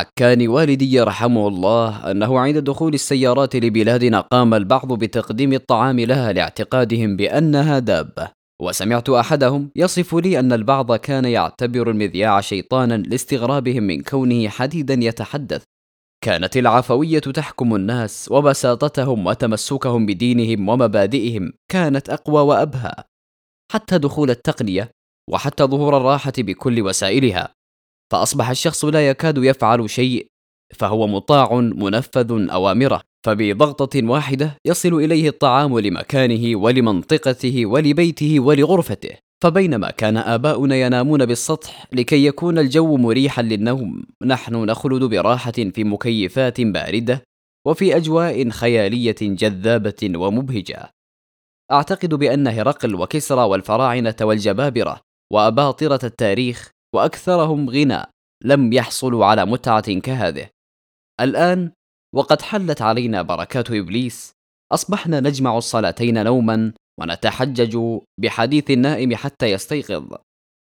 حكاني والدي يرحمه الله أنه عند دخول السيارات لبلادنا قام البعض بتقديم الطعام لها لاعتقادهم بأنها دابة وسمعت أحدهم يصف لي أن البعض كان يعتبر المذياع شيطانا لاستغرابهم من كونه حديدا يتحدث. كانت العفوية تحكم الناس وبساطتهم وتمسكهم بدينهم ومبادئهم كانت أقوى وأبهى. حتى دخول التقنية وحتى ظهور الراحة بكل وسائلها فأصبح الشخص لا يكاد يفعل شيء فهو مطاع منفذ أوامرة. فبضغطة واحدة يصل إليه الطعام لمكانه ولمنطقته ولبيته ولغرفته. فبينما كان آباؤنا ينامون بالسطح لكي يكون الجو مريحا للنوم نحن نخلد براحة في مكيفات باردة وفي أجواء خيالية جذابة ومبهجة. أعتقد بأن هرقل وكسرى والفراعنة والجبابرة وأباطرة التاريخ وأكثرهم غنى لم يحصلوا على متعة كهذه. الآن وقد حلت علينا بركات إبليس أصبحنا نجمع الصلاتين نوما ونتحجج بحديث النائم حتى يستيقظ.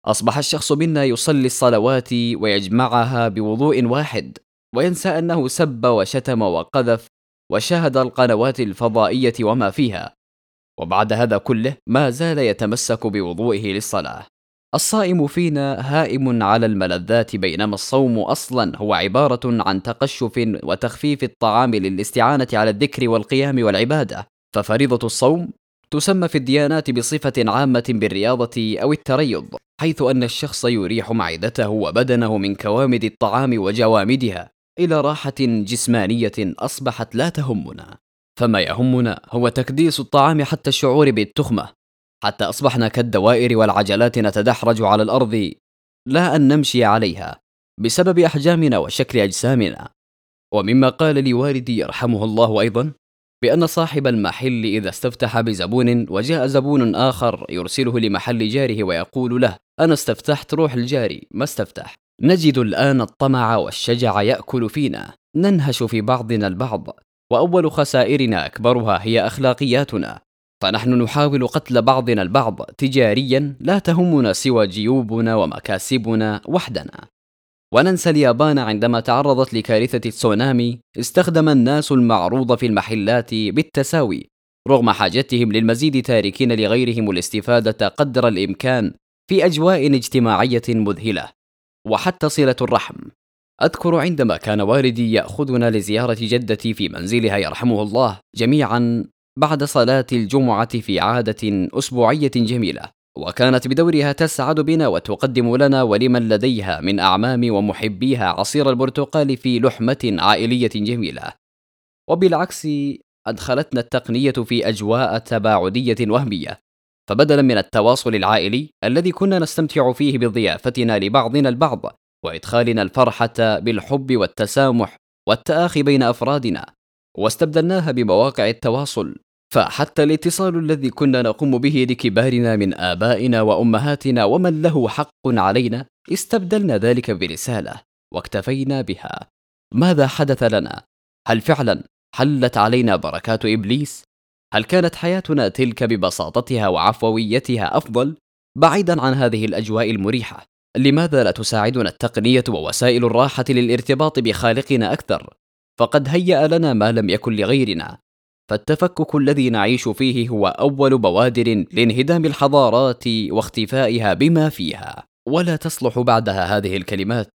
أصبح الشخص منا يصلي الصلوات ويجمعها بوضوء واحد وينسى أنه سب وشتم وقذف وشاهد القنوات الفضائية وما فيها. وبعد هذا كله ما زال يتمسك بوضوئه للصلاة. الصائم فينا هائم على الملذات بينما الصوم أصلا هو عبارة عن تقشف وتخفيف الطعام للاستعانة على الذكر والقيام والعبادة. ففريضة الصوم تسمى في الديانات بصفة عامة بالرياضة أو التريض حيث أن الشخص يريح معدته وبدنه من كوامد الطعام وجوامدها إلى راحة جسمانية أصبحت لا تهمنا. فما يهمنا هو تكديس الطعام حتى الشعور بالتخمة. حتى أصبحنا كالدوائر والعجلات نتدحرج على الأرض. لا أن نمشي عليها بسبب أحجامنا وشكل أجسامنا. ومما قال لي والدي يرحمه الله أيضا بأن صاحب المحل إذا استفتح بزبون وجاء زبون آخر يرسله لمحل جاره ويقول له أنا استفتحت روح الجاري ما استفتح؟ نجد الآن الطمع والشجع يأكل فينا. ننهش في بعضنا البعض وأول خسائرنا أكبرها هي أخلاقياتنا. فنحن نحاول قتل بعضنا البعض تجاريا لا تهمنا سوى جيوبنا ومكاسبنا وحدنا. وننسى اليابان عندما تعرضت لكارثة التسونامي استخدم الناس المعروض في المحلات بالتساوي رغم حاجتهم للمزيد تاركين لغيرهم الاستفادة قدر الإمكان في أجواء اجتماعية مذهلة. وحتى صلة الرحم. أذكر عندما كان والدي يأخذنا لزيارة جدتي في منزلها يرحمه الله جميعا بعد صلاة الجمعة في عادة أسبوعية جميلة وكانت بدورها تسعد بنا وتقدم لنا ولمن لديها من أعمام ومحبيها عصير البرتقال في لحمة عائلية جميلة. وبالعكس أدخلتنا التقنية في أجواء تباعدية وهمية فبدلا من التواصل العائلي الذي كنا نستمتع فيه بضيافتنا لبعضنا البعض وإدخالنا الفرحة بالحب والتسامح والتآخي بين أفرادنا واستبدلناها بمواقع التواصل. فحتى الاتصال الذي كنا نقوم به لكبارنا من آبائنا وأمهاتنا ومن له حق علينا استبدلنا ذلك برسالة واكتفينا بها. ماذا حدث لنا؟ هل فعلا حلت علينا بركات إبليس؟ هل كانت حياتنا تلك ببساطتها وعفويتها أفضل؟ بعيدا عن هذه الأجواء المريحة لماذا لا تساعدنا التقنية ووسائل الراحة للارتباط بخالقنا أكثر؟ فقد هيأ لنا ما لم يكن لغيرنا. فالتفكك الذي نعيش فيه هو أول بوادر لانهدام الحضارات واختفائها بما فيها. ولا تصلح بعدها هذه الكلمات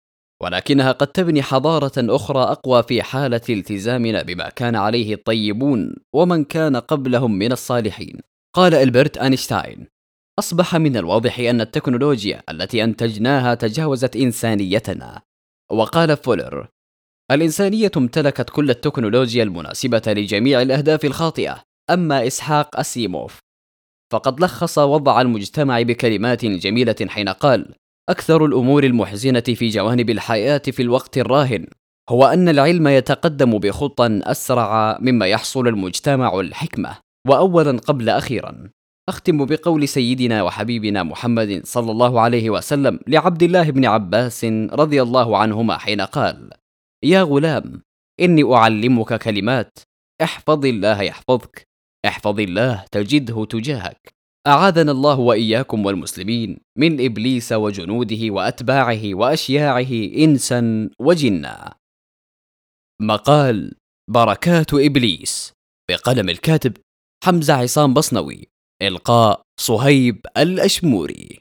ولكنها قد تبني حضارة أخرى أقوى في حالة التزامنا بما كان عليه الطيبون ومن كان قبلهم من الصالحين. قال إلبرت أينشتاين أصبح من الواضح أن التكنولوجيا التي أنتجناها تجاوزت إنسانيتنا. وقال فولر الإنسانية امتلكت كل التكنولوجيا المناسبة لجميع الأهداف الخاطئة، أما إسحاق أسيموف فقد لخص وضع المجتمع بكلمات جميلة حين قال: أكثر الأمور المحزنة في جوانب الحياة في الوقت الراهن هو أن العلم يتقدم بخطى أسرع مما يحصل المجتمع الحكمة، وأولا قبل أخيرا. أختم بقول سيدنا وحبيبنا محمد صلى الله عليه وسلم لعبد الله بن عباس رضي الله عنهما حين قال: يا غلام إني أعلمك كلمات. احفظ الله يحفظك. احفظ الله تجده تجاهك. أعاذنا الله وإياكم والمسلمين من إبليس وجنوده وأتباعه وأشياعه إنسا وجنا. مقال بركات إبليس. بقلم الكاتب حمزة عصام بصنوي. إلقاء صهيب الأشموري.